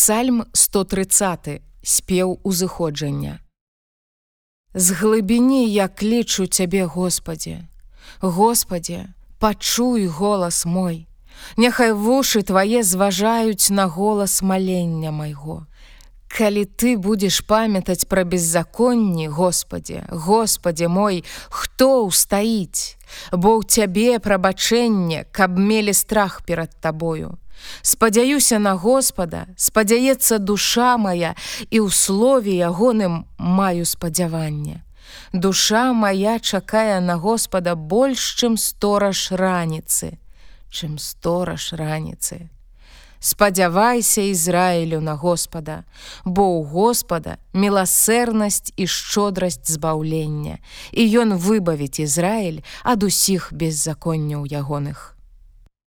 Псальм 130 спеў узыходжання. З глыбіні я клічу цябе, Господі. Господі, пачуй голас мой. Няхай вушы твае зважаюць на голас малення майго. Калі ты будзеш памятаць пра беззаконні, Господі, Господі мой, хто ўстаіць, Бо ў цябе прабачэнне, каб мелі страх перад табою. Спадзяюся на Господа, спадзяецца душа моя і ў слове ягоным маю спадзяванне. Душа моя чакае на Господа больш, чым стораж раніцы, чым стораж раніцы. Спадзявайся Ізраілю на Господа, бо ў Господа міласэрнасць і шчодрасць збаўлення, і ён выбавіць Ізраіль ад усіх беззаконняў ягоных.